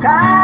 God.